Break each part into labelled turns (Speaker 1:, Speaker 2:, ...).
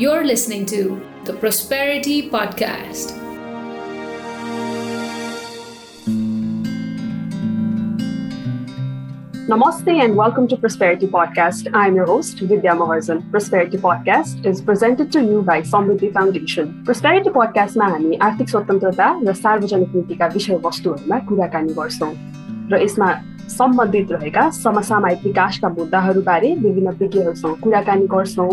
Speaker 1: You're listening to the Prosperity Podcast.
Speaker 2: Namaste and welcome to Prosperity Podcast. I'm your host, Vidya Maharjan. Prosperity Podcast is presented to you by Samriddhi Foundation. Prosperity Podcastमा हामी आर्थिक स्वतन्त्रता र सार्वजनिक नीतिका विषयवस्तुहरूमा कुराकानी गर्छौँ र isma. सम्बन्धित रहेका समसामयिक विकासका मुद्दाहरूबारे विभिन्न विज्ञहरूसँग कुराकानी गर्छौँ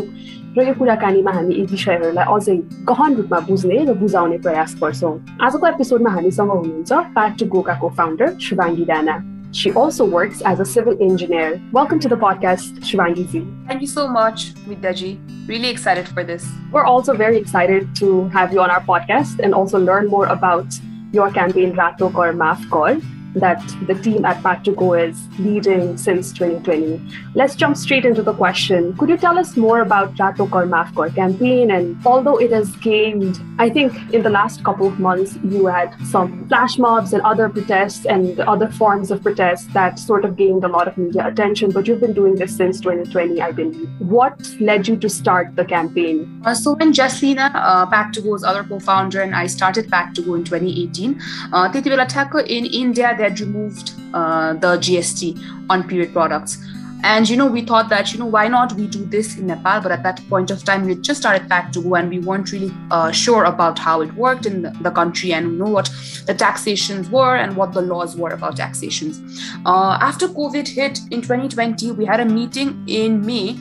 Speaker 2: र यो कुराकानीमा हामी यी विषयहरूलाई अझै गहन रूपमा बुझ्ने र बुझाउने प्रयास गर्छौँ आजको एपिसोडमा हामीसँग हुनुहुन्छ part two गोकाको founder Shivangi Rana She also works as a civil engineer. Welcome to the podcast, Shivangi Ji.
Speaker 3: Thank you so much, Vidyaji. Really excited for this.
Speaker 2: We're also very excited to have you on our podcast and also learn more about your campaign Rato Kar Maaf Kar, that the team at Pad2Go is leading since 2020. Let's jump straight into the question. Could you tell us more about Rato Kar Maaf Kar campaign? And although it has gained, I think in the last couple of months, you had some flash mobs and other protests and other forms of protests that sort of gained a lot of media attention, but you've been doing this since 2020, I believe. What led you to start the campaign?
Speaker 3: Uh, so when Jaslina, uh, Pad2Go's other co-founder, and I started Pad2Go in 2018, uh, in India, had removed uh, the GST on period products. And you know, we thought that you know why not we do this in Nepal? But at that point of time, we just started Pad2Go and we weren't really uh, sure about how it worked in the, the, country, and you know what the taxations were and what the laws were about taxations. Uh, after COVID hit in 2020, we had a meeting in May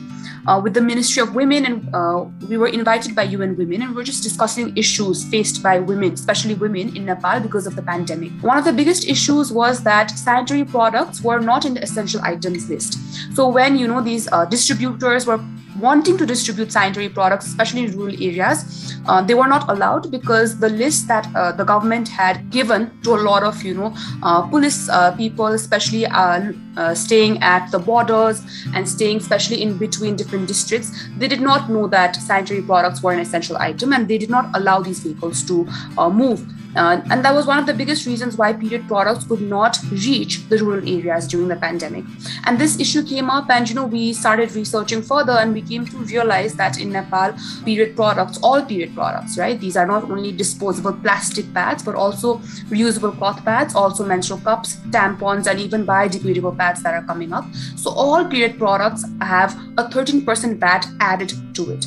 Speaker 3: uh, with the Ministry of Women, and uh, we were invited by UN Women, and we were just discussing issues faced by women, especially women in Nepal because of the pandemic. One of the biggest issues was that sanitary products were not in the essential items list. So when you know these uh, distributors were wanting to distribute sanitary products, especially in rural areas, uh, they were not allowed because the list that uh, the government had given to a lot of, you know, uh, police uh, people, especially uh, uh, staying at the borders and staying, especially in between different districts, they did not know that sanitary products were an essential item, and they did not allow these vehicles to move. Uh, and that was one of the biggest reasons why period products could not reach the rural areas during the pandemic. And this issue came up, and you know, we started researching further, and we came to realize that in Nepal, period products, all period products, right? These are not only disposable plastic pads, but also reusable cloth pads, also menstrual cups, tampons, and even biodegradable pads that are coming up. So all period products have a 13% VAT added to it.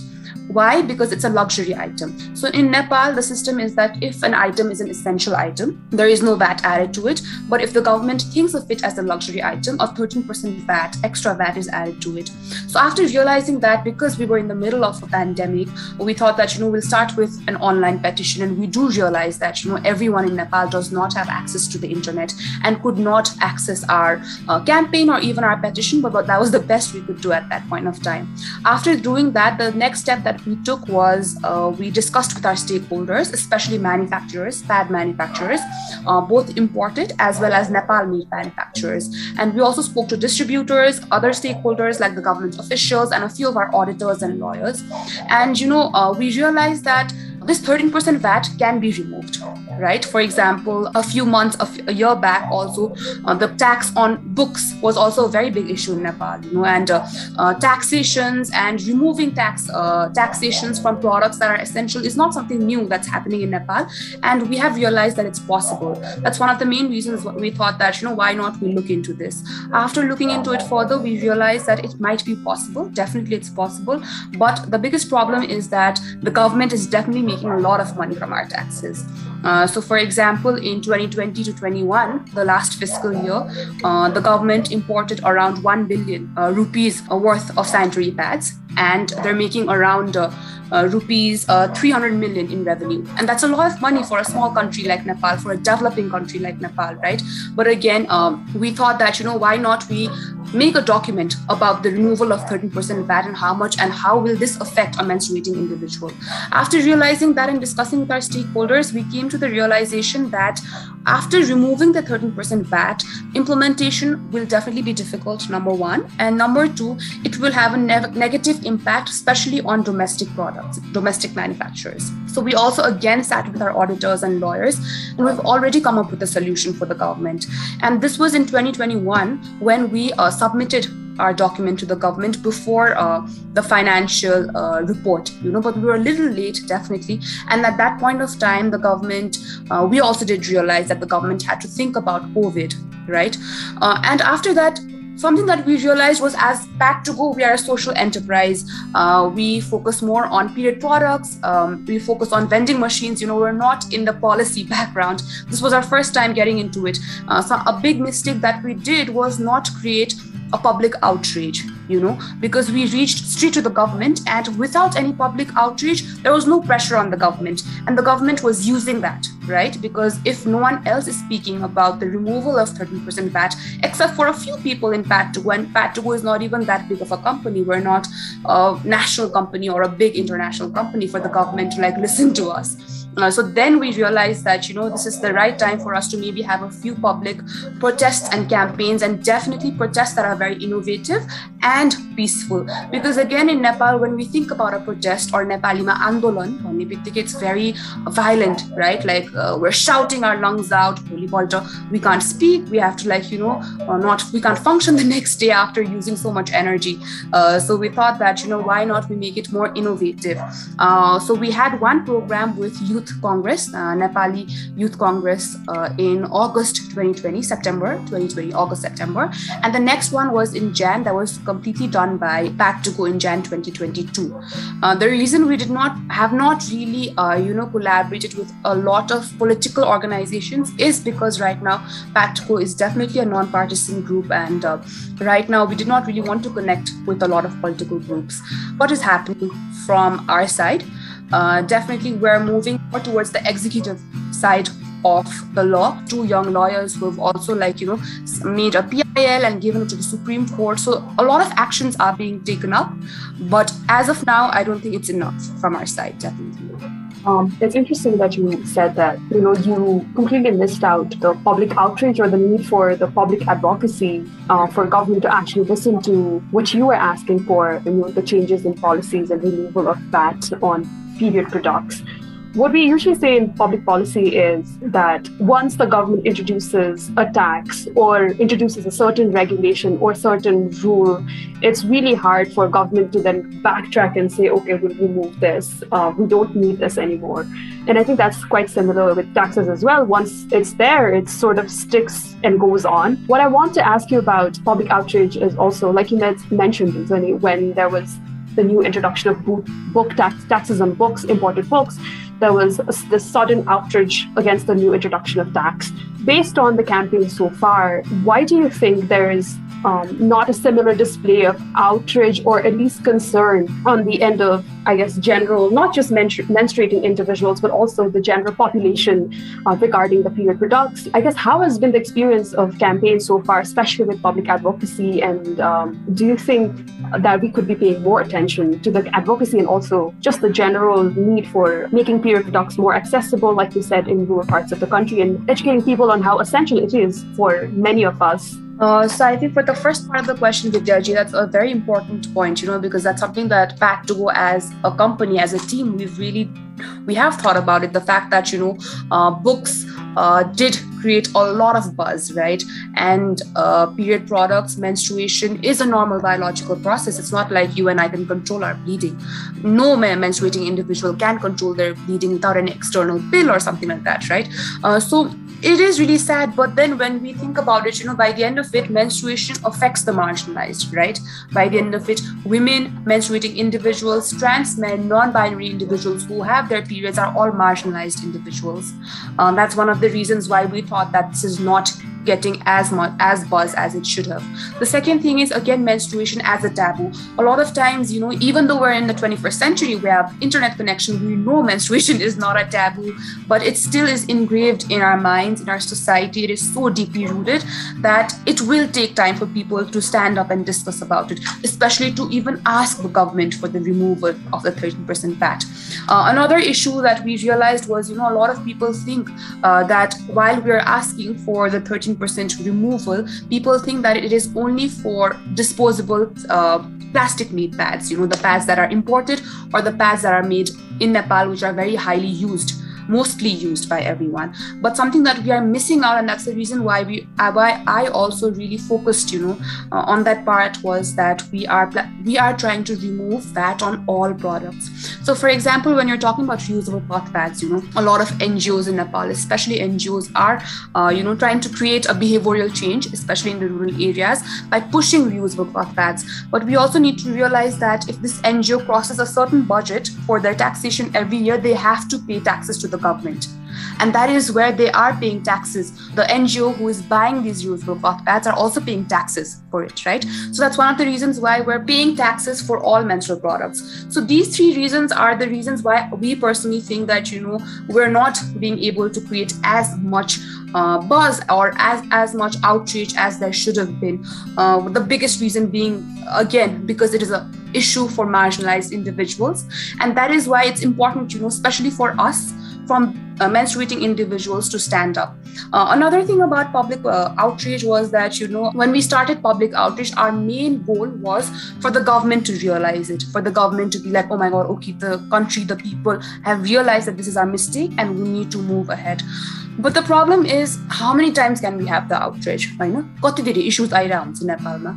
Speaker 3: Why? Because it's a luxury item. So in Nepal, the system is that if an item is an essential item, there is no VAT added to it. But if the government thinks of it as a luxury item, a 13% VAT, extra VAT is added to it. So after realizing that, because we were in the middle of a pandemic, we thought that, you know, we'll start with an online petition. And we do realize that, you know, everyone in Nepal does not have access to the internet and could not access our uh, campaign or even our petition. But, but that was the best we could do at that point of time. After doing that, the next step that we took was uh, we discussed with our stakeholders, especially manufacturers, pad manufacturers, uh, both imported as well as Nepal meat manufacturers. And we also spoke to distributors, other stakeholders like the government officials, and a few of our auditors and lawyers. And you know, uh, we realized that this 13% VAT can be removed right? For example, a few months, a year back, also uh, the tax on books was also a very big issue in Nepal, you know, and uh, uh, taxations and removing tax uh, taxations from products that are essential is not something new that's happening in Nepal, and we have realized that it's possible. That's one of the main reasons we thought that you know why not we look into this. After looking into it further, we realized that it might be possible. Definitely, it's possible, but the biggest problem is that the government is definitely making a lot of money from our taxes. Uh, so, for example, in 2020 to 21, the last fiscal year, uh, the government imported around 1 billion uh, rupees worth of sanitary pads, and they're making around uh, uh, rupees 300 million in revenue. And that's a lot of money for a small country like Nepal, for a developing country like Nepal, right? But again, um, we thought that, you know, why not we make a document about the removal of 13% VAT and how much and how will this affect a menstruating individual. After realizing that and discussing with our stakeholders, we came to the realization that after removing the 13% VAT, implementation will definitely be difficult, number one. And number two, it will have a ne- negative impact, especially on domestic products, domestic manufacturers. So we also again sat with our auditors and lawyers, and we've already come up with a solution for the government. And this was in 2021 when we uh, submitted our document to the government before uh, the financial uh, report, you know, but we were a little late, definitely. And at that point of time, the government, uh, we also did realize that the government had to think about COVID, right? Uh, and after that, something that we realized was as Pad2Go, we are a social enterprise. Uh, we focus more on period products. Um, we focus on vending machines. You know, we're not in the policy background. This was our first time getting into it. Uh, so a big mistake that we did was not create a public outrage you know because we reached straight to the government and without any public outrage, there was no pressure on the government. And the government was using that right? Because if no one else is speaking about the removal of 13% VAT except for a few people in Pad2Go and Pad2Go is not even that big of a company we're not a national company or a big international company for the government to like listen to us uh, so then we realized that you know this is the right time for us to maybe have a few public protests and campaigns and definitely protests that are very innovative and peaceful. Because again in nepal when we think about a protest or nepalima andolan it's very violent right? Like uh, we're shouting our lungs out we can't speak we have to like you know uh, not we can't function the next day after using so much energy. Uh, so we thought that you know why not we make it more innovative? Uh, so we had one program with youth Youth Congress, uh, Nepali Youth Congress uh, in August 2020, September 2020, August, September. And the next one was in Jan, that was completely done by Pad2Go in Jan 2022. Uh, the reason we did not have not really, you know, collaborated with a lot of political organizations is because right now Pad2Go is definitely a non-partisan group and uh, right now we did not really want to connect with a lot of political groups. What is happening from our side? Uh, definitely we're moving more towards the executive side of the law. Two young lawyers who have also, like, you know, made a PIL and given it to the Supreme Court. So a lot of actions are being taken up. But as of now, I don't think it's enough from our side, definitely.
Speaker 2: Um, it's interesting that you said that you know you completely missed out the public outrage or the need for the public advocacy uh, for government to actually listen to what you were asking for, you know, the changes in policies and removal of VAT on period products. What we usually say in public policy is that once the government introduces a tax or introduces a certain regulation or certain rule, it's really hard for government to then backtrack and say, okay, we'll remove this. Uh, we don't need this anymore. And I think that's quite similar with taxes as well. Once it's there, it sort of sticks and goes on. What I want to ask you about public outrage is also, like you mentioned, when there was the new introduction of book tax, taxes on books, imported books, there was this sudden outrage against the new introduction of tax. Based on the campaign so far, why do you think there is um, not a similar display of outrage or at least concern on the end of, I guess, general, not just menstruating individuals, but also the general population uh, regarding the period products. I guess, how has been the experience of campaigns so far, especially with public advocacy? And um, do you think that we could be paying more attention to the advocacy and also just the general need for making products more accessible, like you said, in rural parts of the country and educating people on how essential it is for many of us
Speaker 3: uh, so I think for the first part of the question, Vidyaji, that's a very important point, you know, because that's something that Pad2Go as a company, as a team, we've really we have thought about it. The fact that you know uh, books uh, did create a lot of buzz, right? And uh, period products, menstruation is a normal biological process. It's not like you and I can control our bleeding. No menstruating individual can control their bleeding without an external pill or something like that, right? Uh, so it is really sad but then when we think about it you know by the end of it menstruation affects the marginalized right? By the end of it women menstruating individuals trans men non-binary individuals who have their periods are all marginalized individuals. Um, that's one of the reasons why we thought that this is not getting as much as buzz as it should have. The second thing is again menstruation as a taboo. A lot of times, you know, even though we're in the 21st century, we have internet connection, we know menstruation is not a taboo, but it still is engraved in our minds, in our society. It is so deeply rooted that it will take time for people to stand up and discuss about it, especially to even ask the government for the removal of the 13% VAT. Uh, another issue that we realized was, you know, a lot of people think uh, that while we're asking for the 13 15% removal, people think that it is only for disposable uh, plastic made pads, you know, the pads that are imported or the pads that are made in Nepal, which are very highly used. Mostly used by everyone. But something that we are missing out, and that's the reason why we why I also really focused, you know, uh, on that part was that we are we are trying to remove that on all products. So, for example, when you're talking about reusable cloth bags, you know, a lot of NGOs in Nepal, especially NGOs, are uh, you know trying to create a behavioral change, especially in the rural areas, by pushing reusable cloth bags. But we also need to realize that if this NGO crosses a certain budget for their taxation every year, they have to pay taxes to the government. And that is where they are paying taxes. The NGO who is buying these reusable cloth pads are also paying taxes for it, right? So that's one of the reasons why we're paying taxes for all menstrual products. So these three reasons are the reasons why we personally think that, you know, we're not being able to create as much uh, buzz or as, as much outreach as there should have been. Uh, the biggest reason being, again, because it is a issue for marginalized individuals. And that is why it's important, you know, especially for us from uh, menstruating individuals to stand up. Uh, another thing about public uh, outreach was that, you know, when we started public outreach, our main goal was for the government to realize it, for the government to be like, oh my God, okay, the country, the people have realized that this is our mistake and we need to move ahead. But the problem is how many times can we have the outrage होइन कति धेरै issues आइरहेको हुन्छ नेपालमा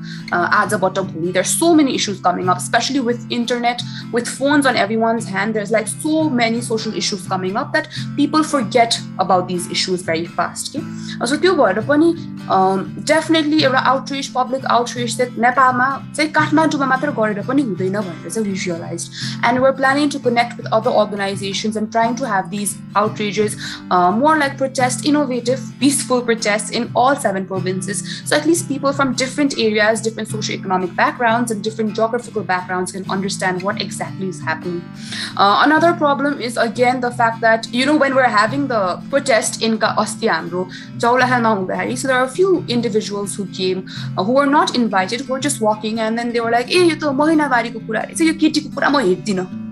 Speaker 3: आजबाट भोलि there so many issues coming up specially with internet with phones on every once hand there is like so many social issues coming up that people for get about these issues very fast कि सो त्यो भएर पनि definitely एउटा outreach public outreach चाहिँ नेपालमा चाहिँ काठमाडौँमा मात्र गरेर पनि हुँदैन भनेर चाहिँ we realise end were planning to connect with other organisations end trying to have these आउटरिचेस more like protest, innovative, peaceful protests in all seven provinces. So at least people from different areas, different socioeconomic backgrounds, and different geographical backgrounds can understand what exactly is happening. Uh, another problem is again the fact that, you know, when we're having the protest in Ostiamro, so there are a few individuals who came uh, who were not invited, who were just walking, and then they were like, hey, ko kura, so you kiti ko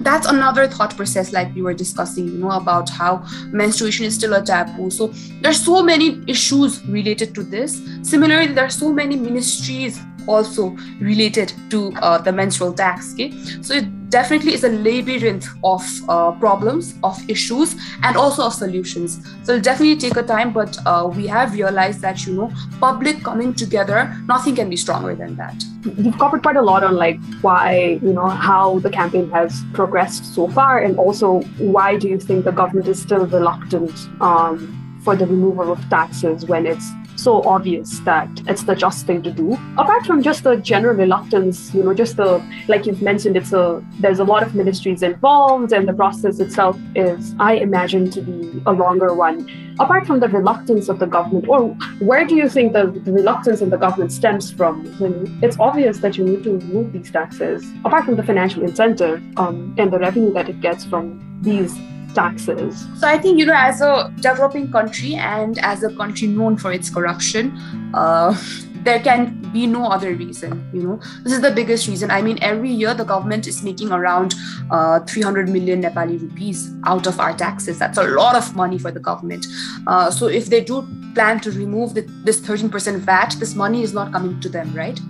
Speaker 3: that's another thought process like we were discussing you know about how menstruation is still a taboo. So there's so many issues related to this. Similarly there are so many ministries also related to uh, the menstrual tax okay? So it definitely is a labyrinth of uh, problems of issues and also of solutions. So it'll definitely take a time but uh, we have realized that you know public coming together nothing can be stronger than that.
Speaker 2: You've covered quite a lot on like why you know how the campaign has progressed so far and also why do you think the government is still reluctant um, for the removal of taxes when it's so obvious that it's the just thing to do. Apart from just the general reluctance, you know, just the like you've mentioned, it's a there's a lot of ministries involved, and the process itself is, I imagine, to be a longer one. Apart from the reluctance of the government, or where do you think the, the reluctance of the government stems from? When it's obvious that you need to remove these taxes, apart from the financial incentive um, and the revenue that it gets from these taxes.
Speaker 3: So I think you know, as a developing country and as a country known for its corruption, uh, there can be no other reason. You know, this is the biggest reason. I mean, every year the government is making around uh, 300 million Nepali rupees out of our taxes. That's a lot of money for the government. Uh, so if they do plan to remove the, this 13% VAT, this money is not coming to them, right?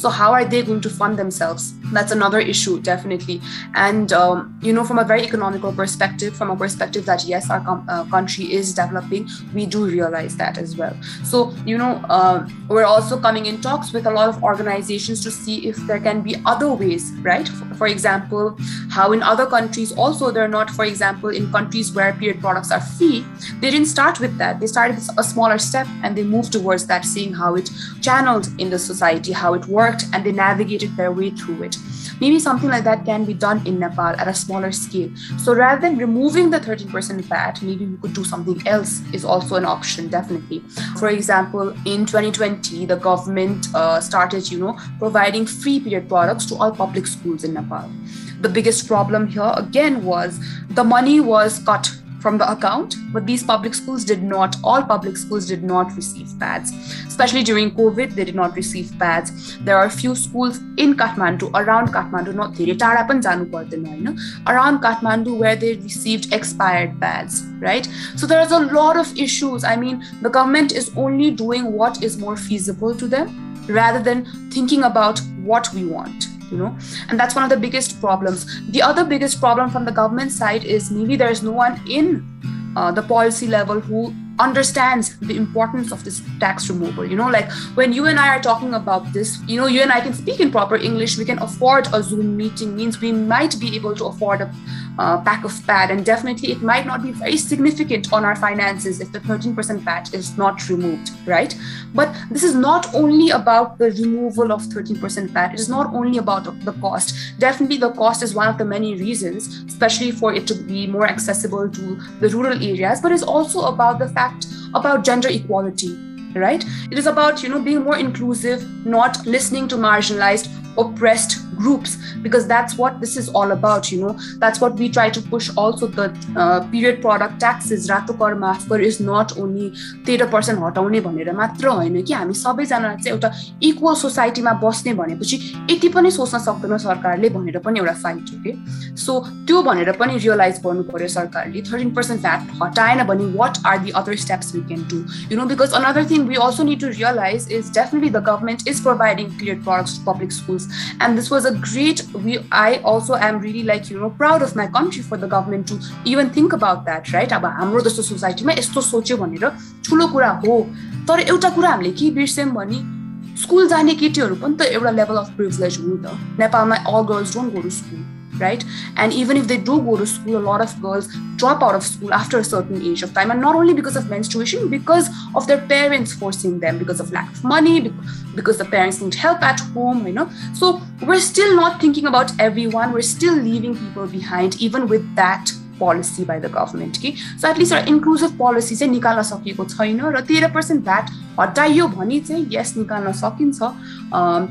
Speaker 3: So how are they going to fund themselves? That's another issue, definitely. And um, you know, from a very economical perspective, from a perspective that yes, our com- uh, country is developing, we do realize that as well. So you know, uh, we're also coming in talks with a lot of organizations to see if there can be other ways, right? For, for example, how in other countries also they're not, for example, in countries where period products are free, they didn't start with that. They started with a smaller step and they moved towards that, seeing how it channeled in the society, how it worked worked and they navigated their way through it. Maybe something like that can be done in Nepal at a smaller scale. So rather than removing the 13% VAT, maybe we could do something else, is also an option, definitely. For example, in 2020, the government uh, started, you know, providing free period products to all public schools in Nepal. The biggest problem here, again, was the money was cut from the account, but these public schools did not, all public schools did not receive pads. Especially during COVID, they did not receive pads. There are a few schools in Kathmandu, around Kathmandu, not around Kathmandu, where they received expired pads, right? So there's a lot of issues. I mean, the government is only doing what is more feasible to them rather than thinking about what we want you know and that's one of the biggest problems. The other biggest problem from the government side is maybe there's no one in uh, the policy level who understands the importance of this tax removal. You know, like when you and I are talking about this, you know, you and I can speak in proper English, we can afford a Zoom meeting, means we might be able to afford a uh, pack of pad. And definitely it might not be very significant on our finances if the 13% VAT is not removed, right? But this is not only about the removal of 13% VAT, it is not only about the cost. Definitely the cost is one of the many reasons, especially for it to be more accessible to the rural areas, but it's also about the fact fact about gender equality right it is about you know being more inclusive not listening to marginalized oppressed groups because that's what this is all about you know that's what we try to push also the uh, period product taxes रातो कर माफ गर is not only तेह्र percent हटाउने भनेर मात्र होइन कि हामी सबैजना चाहिँ एउटा इक्वल सोसाइटीमा बस्ने भनेपछि यति पनि सोच्न सक्दैन सरकारले भनेर पनि एउटा फाइट हो कि सो त्यो भनेर पनि रियलाइज गर्नु पर्यो सरकारले थर्टिन पर्सेन्ट भ्याट हटाएन भने what are the other steps we can do you know because another thing we also need to realise is definitely the government is providing period products public schools And this was a great we i also am really like you know proud of my country for the government to even think about that right? अब हाम्रो जस्तो सोसाइटीमा यस्तो सोच्यो भनेर ठुलो कुरा हो। तर एउटा कुरा हामीले के बिर्स्यौँ भने स्कुल जाने केटीहरू पनि त एउटा लेभल अफ प्रिभिलेज हो नि त। नेपालमा all girls don't go to school right? And even if they do go to school, a lot of girls drop out of school after a certain age of time, and not only because of menstruation, because of their parents forcing them, because of lack of money, because the parents need help at home, you know. So we're still not thinking about everyone. We're still leaving people behind, even with that policy by the government कि? So at least एउटा inclusive policy चाहिँ निकाल्न सकिएको छैन र तेह्र percent VAT हटाइयो भने चाहिँ yes निकाल्न सकिन्छ।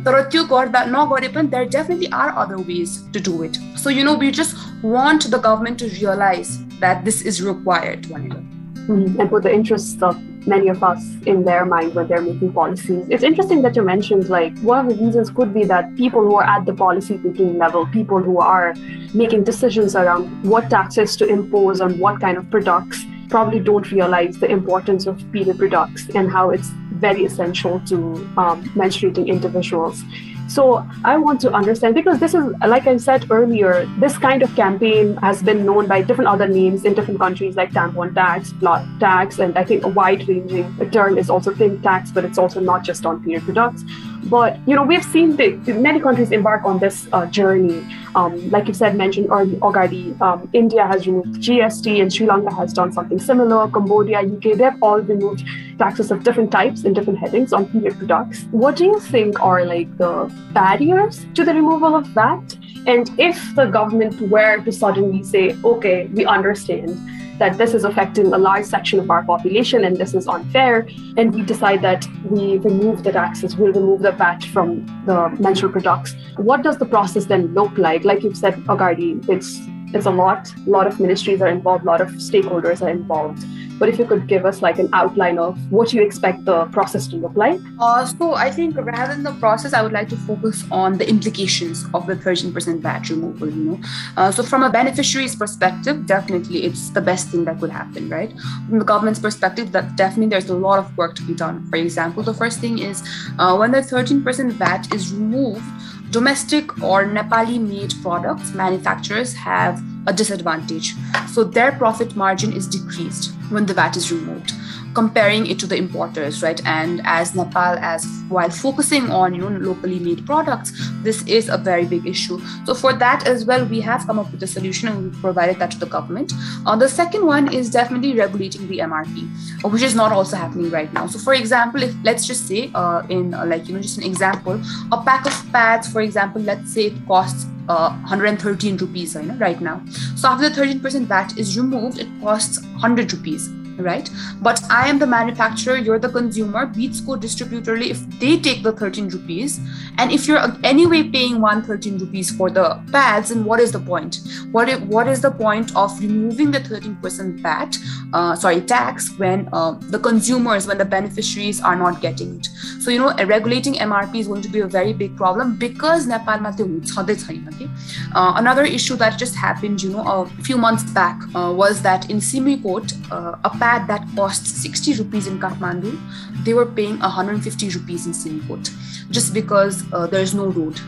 Speaker 3: तर त्यो गर्दा नगरे पनि there definitely are other ways to do it so you know we just want the government to realise that this is required भनेर।
Speaker 2: And for the interests of many of us in their mind when they're making policies. It's interesting that you mentioned like one of the reasons could be that people who are at the policy making level, people who are making decisions around what taxes to impose on what kind of products, probably don't realize the importance of period products and how it's very essential to um, menstruating individuals. So I want to understand because this is, like I said earlier, this kind of campaign has been known by different other names in different countries like tampon tax, blood tax, and I think a wide ranging term is also pink tax, but it's also not just on period products. But you know, we've seen the, many countries embark on this uh, journey. Um, like you said, mentioned already, um, India has removed GST, and Sri Lanka has done something similar. Cambodia, UK, they've all removed taxes of different types in different headings on period products. What do you think are like the barriers to the removal of that? And if the government were to suddenly say, "Okay, we understand." That this is affecting a large section of our population and this is unfair, and we decide that we remove the taxes, we'll remove the VAT from the menstrual products. What does the process then look like? Like you've said, Agardi, it's it's a lot, a lot of ministries are involved, a lot of stakeholders are involved. But if you could give us like an outline of what you expect the process to look like.
Speaker 3: Uh, so I think rather than the process, I would like to focus on the implications of the 13% VAT removal. You know, uh, so from a beneficiary's perspective, definitely it's the best thing that could happen, right? From the government's perspective, that definitely there's a lot of work to be done. For example, the first thing is uh, when the 13% VAT is removed domestic or Nepali made products, manufacturers have a disadvantage. So their profit margin is decreased when the VAT is removed comparing it to the importers right? And as nepal as while focusing on you know locally made products this is a very big issue. So for that as well we have come up with a solution and we provided that to the government. Uh, the second one is definitely regulating the mrp which is not also happening right now. So for example if let's just say uh, in uh, like you know just an example a pack of pads for example let's say it costs uh, 113 rupees you know, right now so after the 13% VAT is removed it costs 100 rupees right? But I am the manufacturer, you're the consumer. Beats go distributorly if they take the 13 rupees, and if you're anyway paying 113 rupees for the pads, then what is the point? What is, what is the point of removing the 13% VAT, uh, sorry, tax when uh, the consumers, when the beneficiaries are not getting it? So, you know, regulating MRP is going to be a very big problem because Nepal okay? uh, Another issue that just happened, you know, a few months back uh, was that in Simikot, uh, a pad that costs 60 rupees in Kathmandu, they were paying 150 rupees in Simikot just because uh, there's no road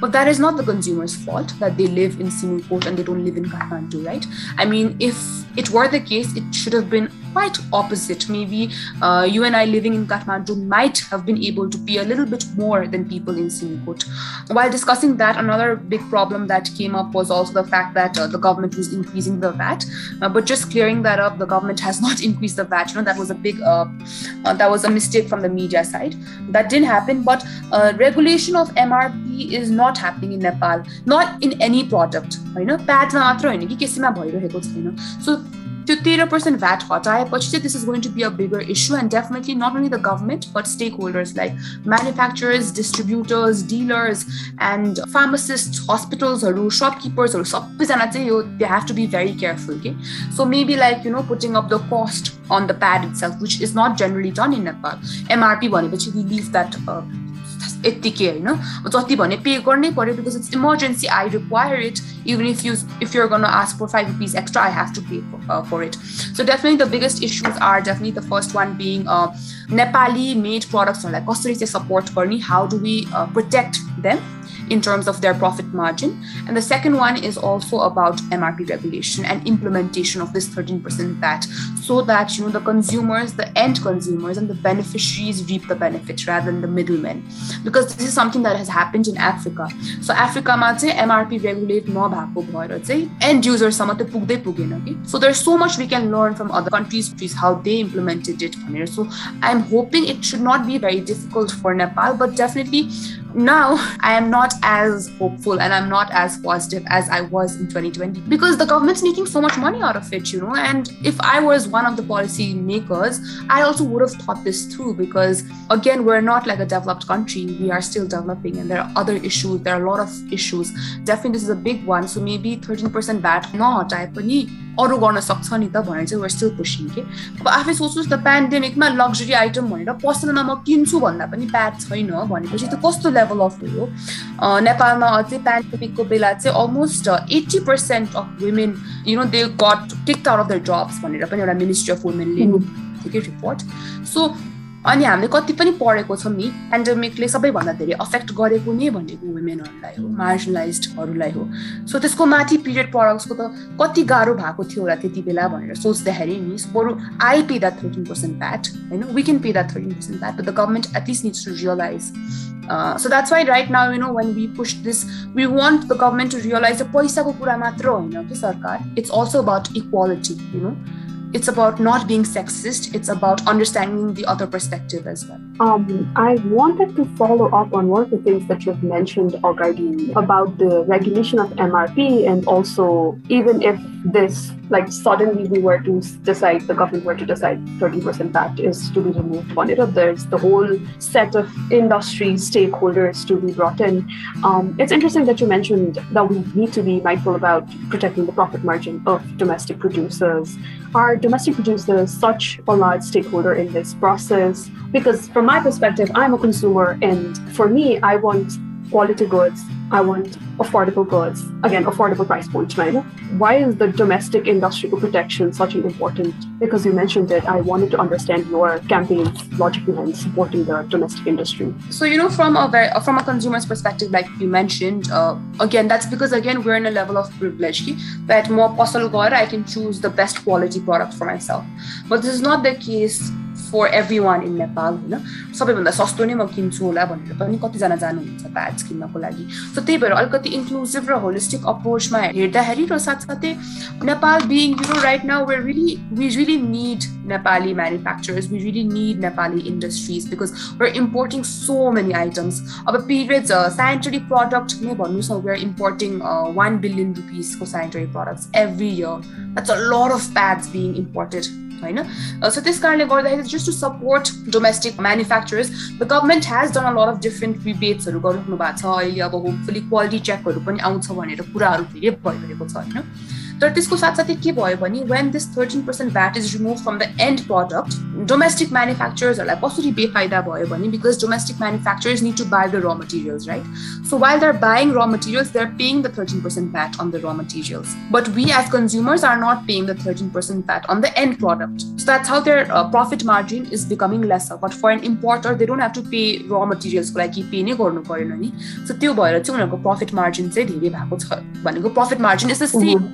Speaker 3: but that is not the consumer's fault that they live in Simikot and they don't live in Kathmandu, right? I mean, if it were the case, it should should have been quite opposite. Maybe uh, you and I living in Kathmandu might have been able to pay a little bit more than people in Simikot. While discussing that, another big problem that came up was also the fact that uh, the government was increasing the VAT. Uh, but just clearing that up, the government has not increased the VAT. You know, that was a big, uh, uh, that was a mistake from the media side. That didn't happen. But uh, regulation of MRP is not happening in Nepal, not in any product. You know, so to 0% VAT Hot. I But this is going to be a bigger issue, and definitely not only the government but stakeholders like manufacturers, distributors, dealers, and pharmacists, hospitals, or shopkeepers, or they have to be very careful. Okay? So maybe like you know putting up the cost on the pad itself, which is not generally done in Nepal. MRP one, but we leave that. Uh, यत्तिकै होइन जति भने pay गर्नै पऱ्यो because it's emergency I require it even if you if your गर्न ask four five rupees extra I have to pay for it so definitely the biggest issues are definitely the first one being Nepali made प्रडक्ट्सहरूलाई कसरी चाहिँ support गर्ने how do we protect them in terms of their profit margin. And the second one is also about MRP regulation and implementation of this 13% VAT so that you know the consumers, the end consumers and the beneficiaries reap the benefits rather than the middlemen. Because this is something that has happened in Africa. So Africa चाहिँ MRP regulate नभएको भएर चाहिँ end user सम्म त्यो पुग्दै पुगेन कि so there's so much we can learn from other countries how they implemented it so I'm hoping it should not be very difficult for Nepal but definitely now I am not as hopeful and I'm not as positive as I was in 2020 because the government's making so much money out of it, you know. And if I was one of the policy makers, I also would have thought this through because, again, we're not like a developed country. We are still developing and there are other issues. There are a lot of issues. Definitely, this is a big one. So maybe 13% VAT, not I अरू गर्न सक्छ नि त भनेर चाहिँ were still pushing के अब आफै सोच्नुहोस् त पेन्डेमिकमा लग्जरी आइटम भनेर पसलमा म किन्छु भन्दा पनि ब्याड छैन भनेपछि त्यो कस्तो लेभल अफ हो नेपालमा अझै पेन्डेमिकको बेला चाहिँ almost eighty percent of women you know they got take out of the jobs भनेर पनि एउटा मिनिस्ट्री अफ वुमेनले रिपोर्ट सो अनि हामीले कति पनि पढेको छौँ नि पेन्डेमिकले सबैभन्दा धेरै अफेक्ट गरेको नै भनेको वुमेनहरूलाई हो मार्जिनलाइजहरूलाई हो। सो त्यसको माथि पिरियड प्रडक्ट्सको त कति गाह्रो भएको थियो होला त्यति बेला भनेर सोच्दाखेरि नि बरु I pay that thirteen percent VAT होइन? We can pay that thirteen percent VAT the government at least needs to realise so that's why right now you know when we push this we want the government to realise पैसाको कुरा मात्र होइन कि सरकार it's also about equality you know it's about not being sexist. It's about understanding the other perspective as well.
Speaker 2: Um, i wanted to follow up on one of the things that you've mentioned already about the regulation of mrp and also even if this like suddenly we were to decide the government were to decide 30% VAT is to be removed on it there's the whole set of industry stakeholders to be brought in. Um, it's interesting that you mentioned that we need to be mindful about protecting the profit margin of domestic producers. Are domestic producers such a large stakeholder in this process because from my perspective i'm a consumer and for me i want quality goods I want affordable goods. Again, affordable price points, right? Why is the domestic industrial protection such an important? Because you mentioned it, I wanted to understand your campaign's logic behind supporting the domestic industry.
Speaker 3: So you know, from a very, from a consumer's perspective, like you mentioned, uh, again, that's because again we're in a level of privilege that more possible I can choose the best quality product for myself. But this is not the case for everyone in Nepal होइन? सबैभन्दा सस्तो नै म किन्छु होला भनेर पनि कतिजना जानुहुन्छ प्याड्स किन्नको लागि। सो त्यही भएर अलिकति इन्क्लुसिभ र होलिस्टिक अप्रोचमा हेर्दाखेरि र साथसाथै Nepal being you know right now we're really we really need Nepali manufacturers we really need Nepali industries because we're importing so many items अब पिरियड्स सेनिटरी प्रडक्ट नै भन्नु छ we're importing one billion रुपिसको sanitary products every year that's a lot of pads being imported होइन? सो त्यस कारणले गर्दाखेरि just to support domestic manufacturers the government has done a lot of different रिबेट्सहरू गरिराख्नु भएको छ। अहिले अब होपफुली क्वालिटी चेकहरू पनि आउँछ भनेर कुराहरू धेरै भइरहेको छ होइन? तर त्यसको साथसाथै के भयो भने when this thirteen percent VAT is remove from the end product domestic म्यानुफ्याक्चरर्सहरूलाई कसरी बेफाइदा भयो भने because domestic manufacturers need to buy the raw materials right so while they are buying raw materials they are paying the thirteen percent VAT on the raw materials but we as consumers are not paying the thirteen percent VAT on the end product so that's how their profit margin is becoming less but for an importer they don't have to pay raw मटेरियल्सको लागि पे नै गर्नु परेन नि सो त्यो भएर चाहिँ उनीहरूको प्रफिट मार्जिन चाहिँ धेरै भएको छ भनेको profit margin is the same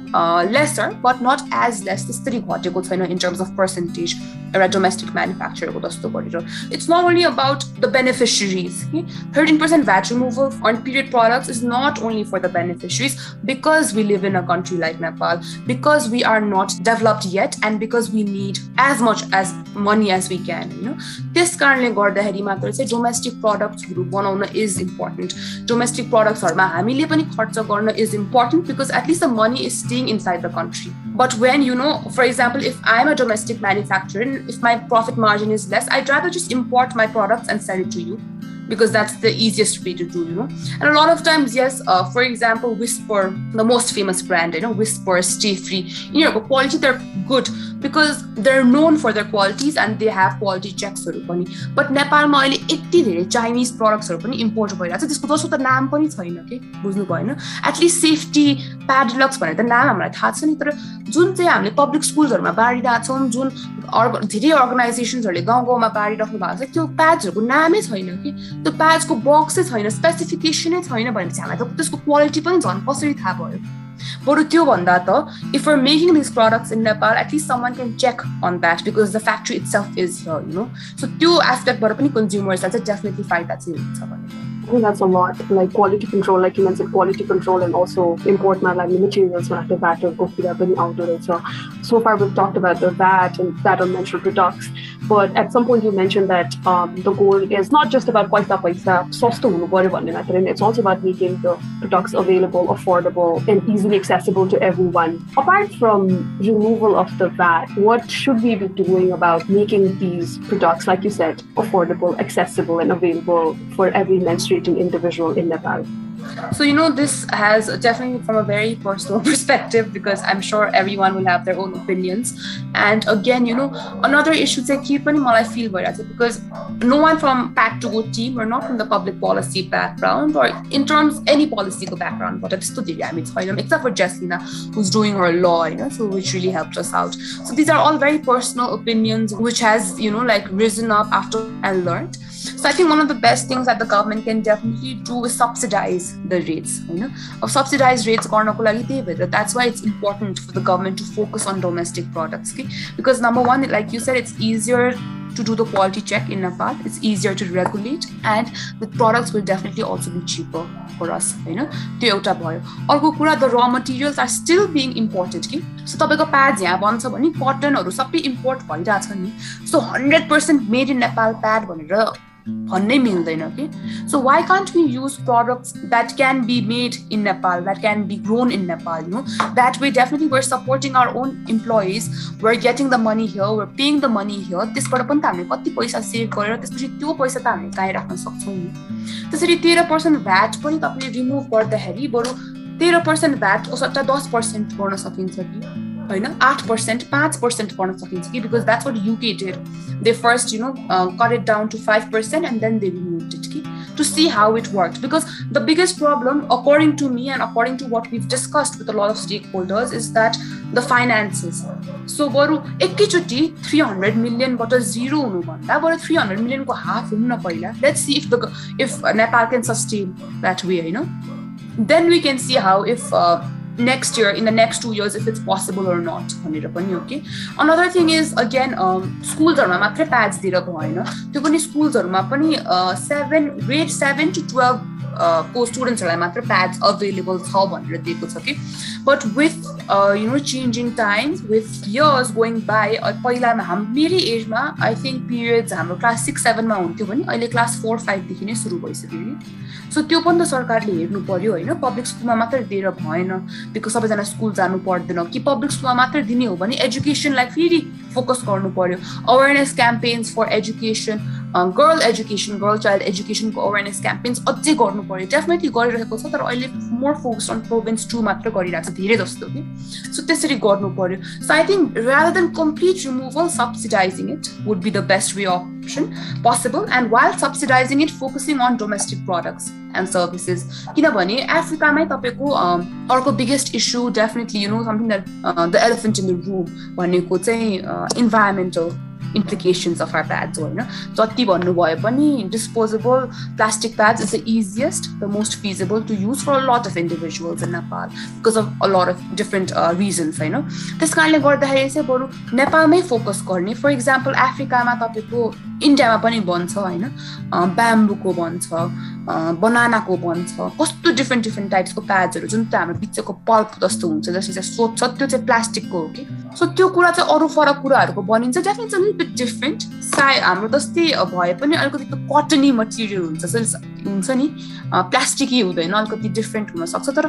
Speaker 3: laser but not as less त्यस्तरी घटेको छैन इन टर्म्स अफ पर्सेन्टेज एउटा डोमेस्टिक म्यानुफ्याक्चरको जस्तो गरेर it's not only about the बेनिफिसरिज कि thirteen percent VAT removal on period products is not only for the बेनिफिसरिज because we live in a country like Nepal because we are not developed yet and because we need as much as money as we can होइन त्यस कारणले गर्दाखेरि मात्र चाहिँ domestic प्रडक्ट्सहरू बनाउन is important domestic प्रडक्ट्सहरूमा हामीले पनि खर्च गर्न is important because at least the money is stayed inside the country. But when, you know, for example, if I'm a domestic manufacturer and if my profit margin is less, I'd rather just import my products and sell it to you because that's the easiest way to do, you know. And a lot of times, yes, uh, for example, Whisper, the most famous brand, you know, Whisper, Stay Free, you know, quality, they're good because they're known for their qualities and they have quality checksहरू पनि but नेपालमा अहिले यति धेरै Chinese प्रडक्ट्सहरू पनि import भइरहेको छ त्यसको जसो त नाम पनि छैन कि बुझ्नु भएन एटलिस्ट सेफ्टी प्याडलक्स भनेर त नाम हामीलाई थाहा छ नि तर जुन चाहिँ हामीले पब्लिक स्कुल्सहरूमा बाँडिरहेको छौँ जुन अर्ग धेरै अर्गनाइजेसन्सहरूले गाउँ गाउँमा बाँडिराख्नु भएको छ त्यो प्याड्सहरूको नामै छैन कि त्यो प्याड्सको बक्सै छैन स्पेसिफिकेसनै छैन भनेपछि हामीलाई त त्यसको क्वालिटी पनि झन् कसरी थाहा भयो? बरु त्योभन्दा त if are making this products in Nepal at least someone can check on that because the factory itself is you know so त्यो एस्पेक्टबाट पनि कन्ज्युमर्सलाई चाहिँ डेफिनेटली फाइदा चाहिँ हुन्छ भनेर।
Speaker 2: I think that's a lot, like quality control, like you mentioned, quality control, and also import my like materials I have VAT or go any outdoor. So, so far we've talked about the VAT and that on menstrual products, but at some point you mentioned that um, the goal is not just about paisa paisa, and it's also about making the products available, affordable, and easily accessible to everyone. Apart from removal of the VAT, what should we be doing about making these products, like you said, affordable, accessible, and available for every menstrual? Individual in Nepal.
Speaker 3: So, you know, this has definitely from a very personal perspective because I'm sure everyone will have their own opinions. And again, you know, another issue say keep I feel because no one from Pad2Go team or not from the public policy background or in terms any policy background, but I mean except for Jaslina, who's doing her law, you know, so which really helped us out. So these are all very personal opinions which has, you know, like risen up after and learned. So I think one of the best things that the government can definitely do is subsidize the rates. You know, of subsidized rates That's why it's important for the government to focus on domestic products. Okay? Because number one, like you said, it's easier to do the quality check in Nepal. It's easier to regulate, and the products will definitely also be cheaper for us. You know, त्यो एउटा भयो अर्को कुरा the raw materials are still being imported कि सो तपाईँको pad यहाँ भन्छ भने कटनहरू सबै इम्पोर्ट भइरहेछ नि सो hundred percent made in Nepal pad भनेर भन्नै मिल्दैन कि? So why can't we use products that can be made in Nepal that can be grown in Nepal you that way definitely we're supporting our own employees we're getting the money here we're paying the money here त्यसबाट पनि त हामीले कति पैसा save गरेर त्यसपछि त्यो पैसा त हामीले कहीँ राख्न सक्छौँ नि। त्यसरी तेह्र पर्सेन्ट भ्याट पनि तपाईँले रिमुभ गर्दाखेरि बरु तेह्र पर्सेन्ट भ्याटको सट्टा दस पर्सेन्ट गर्न सकिन्छ कि? होइन आठ पर्सेन्ट पाँच पर्सेन्ट पढ्न सकिन्छ कि because that's what UK did they first you know cut it down to five percent and then they remove it कि to see how it worked. Because the biggest problem, according to me and according to what we've discussed with a lot of stakeholders, is that the finances. So बरु एकैचोटि three hundred मिलियनबाट zero हुनुभन्दा बरु three hundred मिलियनको half हुनु न पहिला let's see if the if Nepal can sustain that way होइन then we can see how if next year in the next two years if it's possible or not भनेर पनि हो कि अनदर थिङ इज अगेन स्कुल्सहरूमा मात्रै pads दिएर भएन त्यो पनि स्कुल्सहरूमा पनि seven grade seven to twelve को स्टुडेन्ट्सहरूलाई मात्र प्याड्स अभाइलेबल छ भनेर दिएको छ कि? But with you know changing times with years going by पहिला हाम मेरै एजमा आई थिङ्क पिरियड्स हाम्रो क्लास सिक्स सेभेनमा हुन्थ्यो भने अहिले क्लास फोर फाइभदेखि नै सुरु भइसक्यो कि सो त्यो पनि त सरकारले हेर्नु पर्यो होइन। पब्लिक स्कुलमा मात्रै दिएर भएन बिकज सबैजना स्कुल जानु पर्दैन। कि पब्लिक स्कुलमा मात्रै दिने हो भने एजुकेसनलाई फेरि फोकस गर्नु पर्यो। Awareness campaigns for education girl education girl child एजुकेसनको awareness campaigns अझै गर्नु पर्यो डेफिनेटली गरिरहेको छ तर अहिले more focus on province two मात्र गरिरहेको छ धेरै जस्तो कि। सो त्यसरी गर्नु पर्यो। So I think rather than complete removal subsidising it would be the best way option possible and while subsidising it focusing on domestic products and services किनभने अफ्रिकामै तपाईँको अर्को biggest issue definitely you know something the elephant in the room भनेको चाहिँ environmental implications of our pads होइन? जति भन्नुभयो पनि disposable plastic pads is the easiest the most feasible to use for lot of individuals in Nepal because of a lot of different reasons होइन? त्यस कारणले गर्दाखेरि चाहिँ बरु नेपालमै फोकस गर्ने फर इक्जाम्पल अफ्रिकामा तपाईँको इन्डियामा पनि बन्छ होइन? ब्याम्बुको बन्छ बनानाको बन्छ कस्तो डिफ्रेन्ट डिफ्रेन्ट टाइप्सको प्याड्सहरू जुन चाहिँ हाम्रो बिचको पल्प जस्तो हुन्छ जसले चाहिँ सोध्छ त्यो चाहिँ प्लास्टिकको हो कि। सो त्यो कुरा चाहिँ अरू फरक कुराहरूको बनिन्छ डेफिनेटली बिट डिफ्रेन्ट साय हाम्रो जस्तै भए पनि अलिकति त्यो कटनी मटेरियल हुन्छ हुन्छ नि प्लास्टिकै हुँदैन अलिकति डिफ्रेन्ट हुनसक्छ। तर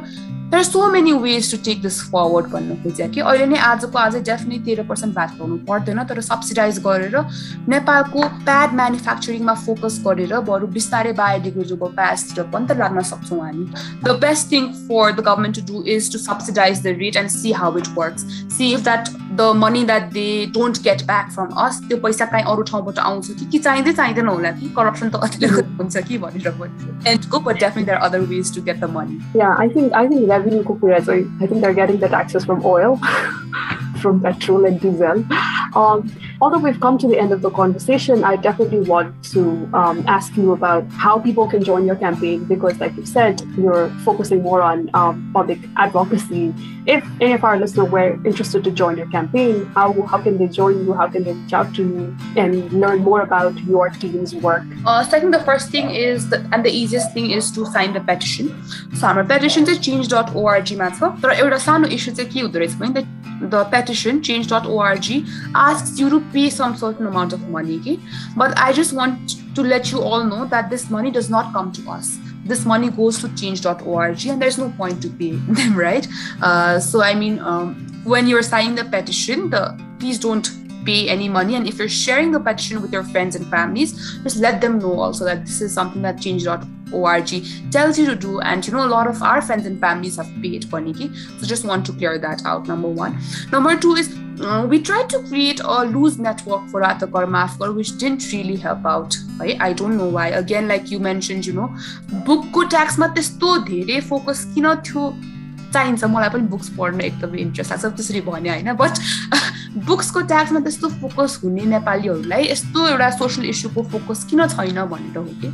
Speaker 3: are so many ways to take this forward भन्नु खोज्यो कि। अहिले नै आजको आजै डेफिनेटली तेह्र पर्सेन्ट भ्याट पाउनु पर्दैन तर सब्सिडाइज गरेर नेपालको प्याड म्यानुफ्याक्चरिङमा फोकस गरेर बरु बिस्तारै biodegradable प्याड्सतिर पनि त लाग्न सक्छौँ हामी the best thing for the government to do is to subsidise the rate end C how it works see if that the money that they don't get back from अस त्यो पैसा काहीँ अरू ठाउँबाट आउँछ कि कि चाहिँदै चाहिँदैन होला कि करप्सन त अलिकति हुन्छ कि भनेर पनि and go but definitely there other ways to get the money
Speaker 2: या I think I think revenue kukuras, I, I think they're getting that access from oil, from petrol and diesel. Um, although we've come to the end of the conversation, I definitely want to um, ask you about how people can join your campaign because, like you said, you're focusing more on um, public advocacy. If any of our listeners were interested to join your campaign, how, how can they join you? How can they reach out to you and learn more about your team's work?
Speaker 3: Uh, so I think the first thing is, that, and the easiest thing is to sign the petition. So our petition is change.org मा छ तर एउटा सानो issue चाहिँ के हुँदो रहेछ भने the petition change.org asks you to pay some certain amount of money okay? but i just want to let you all know that this money does not come to us this money goes to change.org and there's no point to pay them right uh, so i mean um, when you're signing the petition the please don't pay any money. And if you're sharing the petition with your friends and families, just let them know also that this is something that change.org tells you to do. And you know, a lot of our friends and families have paid for Nikki. So just want to clear that out, number one. Number two is uh, we tried to create a loose network for Rato Kar Maaf Kar, which didn't really help out. Right? I don't know why. Again, like you mentioned, you know, book को ट्याक्समा त्यस्तो धेरै focus किन थियो चाहिन्छ मलाई पनि books पढ्न एकदमै इन्ट्रेस्ट लाग्छ त्यसरी भने होइन बट बुक्सको ट्याक्समा त्यस्तो फोकस हुने नेपालीहरूलाई यस्तो एउटा सोसियल इस्युको फोकस किन छैन भनेर हो कि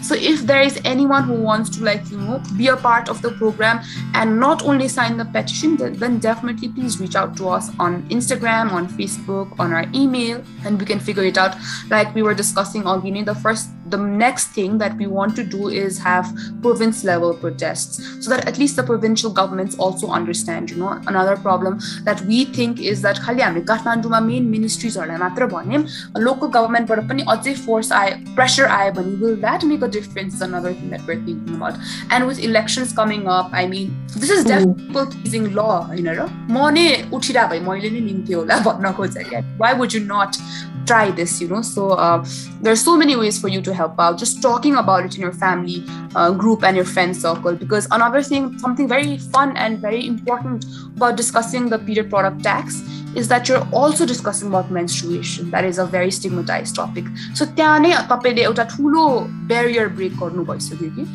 Speaker 3: So if there is anyone who wants to like, you know, be a part of the program and not only sign the petition, then definitely please reach out to us on Instagram, on Facebook, on our email, and we can figure it out. Like we were discussing, Ogini, the first the next thing that we want to do is have province level protests so that at least the provincial governments also understand you know another problem that we think is that खालि हामीले काठमाडौँमा main मिनिस्ट्रिजहरूलाई मात्र भन्यौँ local गभर्मेन्टबाट पनि अझै force आयो pressure आयो भने will that make a difference is another thing that we're thinking about and with elections coming up I mean this is डेफिपल pleasing ल होइन र म नै उठिरह भए मैले नै लिन्थेँ होला भन्न खोजेँ क्या why would you not try this you know so uh, there are so many ways for you to help out just talking about it in your family uh, group and your friend circle because another thing something very fun and very important about discussing the period product tax is that you're also discussing about menstruation that is a very stigmatized topic so त्यहाँ नै तपाईँले एउटा ठुलो barrier break गर्नु भइसक्यो कि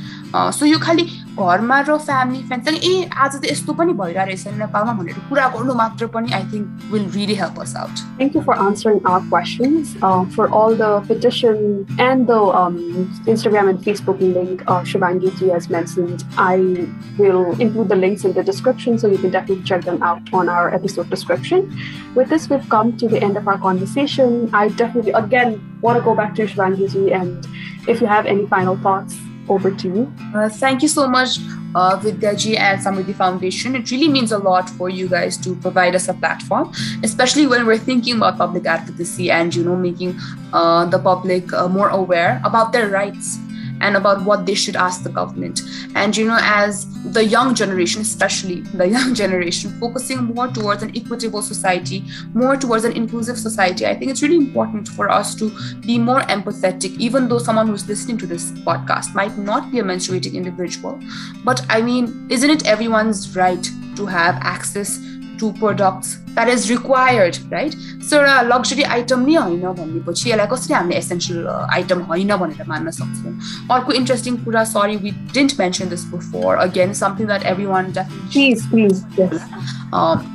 Speaker 3: सो यो खालि घरमा र फ्यामिली फ्रेन्ड्स ए आज त यस्तो पनि भइरहेको रहेछ नेपालमा भनेर कुरा गर्नु मात्र पनि I think will really help us out
Speaker 2: Thank you for answering our questions. Uh, for all the petition and the um, Instagram and Facebook link, uh, Shivangi ji has mentioned, I will include the links in the description so you can definitely check them out on our episode description. With this, we've come to the end of our conversation. I definitely, again, want to go back to Shivangi ji and if you have any final thoughts, over to you.
Speaker 3: Uh, thank you so much, uh, Vidyaji and Samriddhi Foundation. It really means a lot for you guys to provide us a platform, especially when we're thinking about public advocacy and you know making uh, the public uh, more aware about their rights and about what they should ask the government. And you know, as the young generation, especially the young generation, focusing more towards an equitable society, more towards an inclusive society, I think it's really important for us to be more empathetic, even though someone who's listening to this podcast might not be a menstruating individual. But I mean, isn't it everyone's right to have access to products that is required, right? So एउटा luxury item नै होइन भनेपछि यसलाई कसरी हामीले essential item होइन भनेर मान्न सक्छौँ अर्को इन्ट्रेस्टिङ कुरा sorry we didn't mention this before again something that every one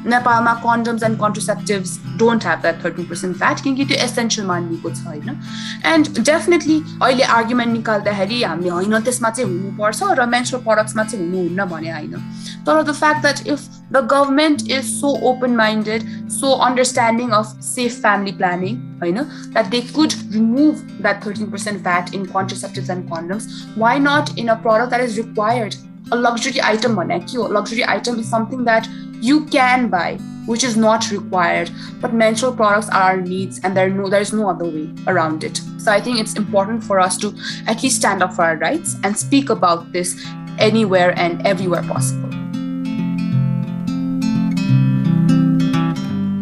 Speaker 3: नेपालमा condoms end कन्ट्रोसेप्टिभ्स don't have that thirty percent VAT किनकि त्यो एसेन्सियल मानिएको छ होइन एन्ड डेफिनेटली अहिले आर्ग्युमेन्ट निकाल्दाखेरि हामीले होइन त्यसमा चाहिँ हुनुपर्छ र मेन्सुरल प्रडक्ट्समा चाहिँ हुनुहुन्न भने होइन तर the fact that if the government is so open minded so understanding of safe family planning होइन that they could remove that thirteen percent fat in कन्ट्रोसेप्टिभ्स end condoms Y nut in a product that is required a luxury item भने के हो luxury item is something that you can buy which is not required but menstrual products are our needs and there no there is no other way around it so i think it's important for us to at least stand up for our rights and speak about this anywhere and everywhere possible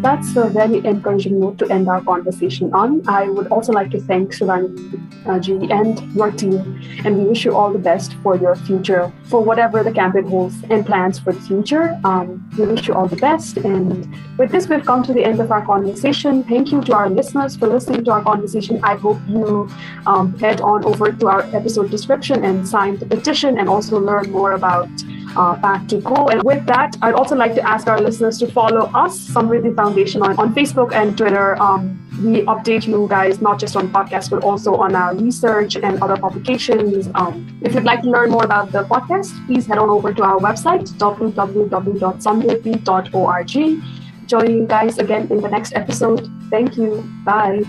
Speaker 2: That's a very encouraging note to end our conversation on. I would also like to thank Shivani uh, and your team, and we wish you all the best for your future, for whatever the campaign holds and plans for the future. Um, we wish you all the best. And with this, we've come to the end of our conversation. Thank you to our listeners for listening to our conversation. I hope you um, head on over to our episode description and sign the petition and also learn more about uh, Pad2Go. And with that, I'd also like to ask our listeners to follow us, Samriddhi Foundation, on, on Facebook and Twitter. Um, we update you guys not just on podcasts, but also on our research and other publications. Um, if you'd like to learn more about the podcast, please head on over to our website, www.samriddhi.org. Join you guys again in the next episode. Thank you. Bye.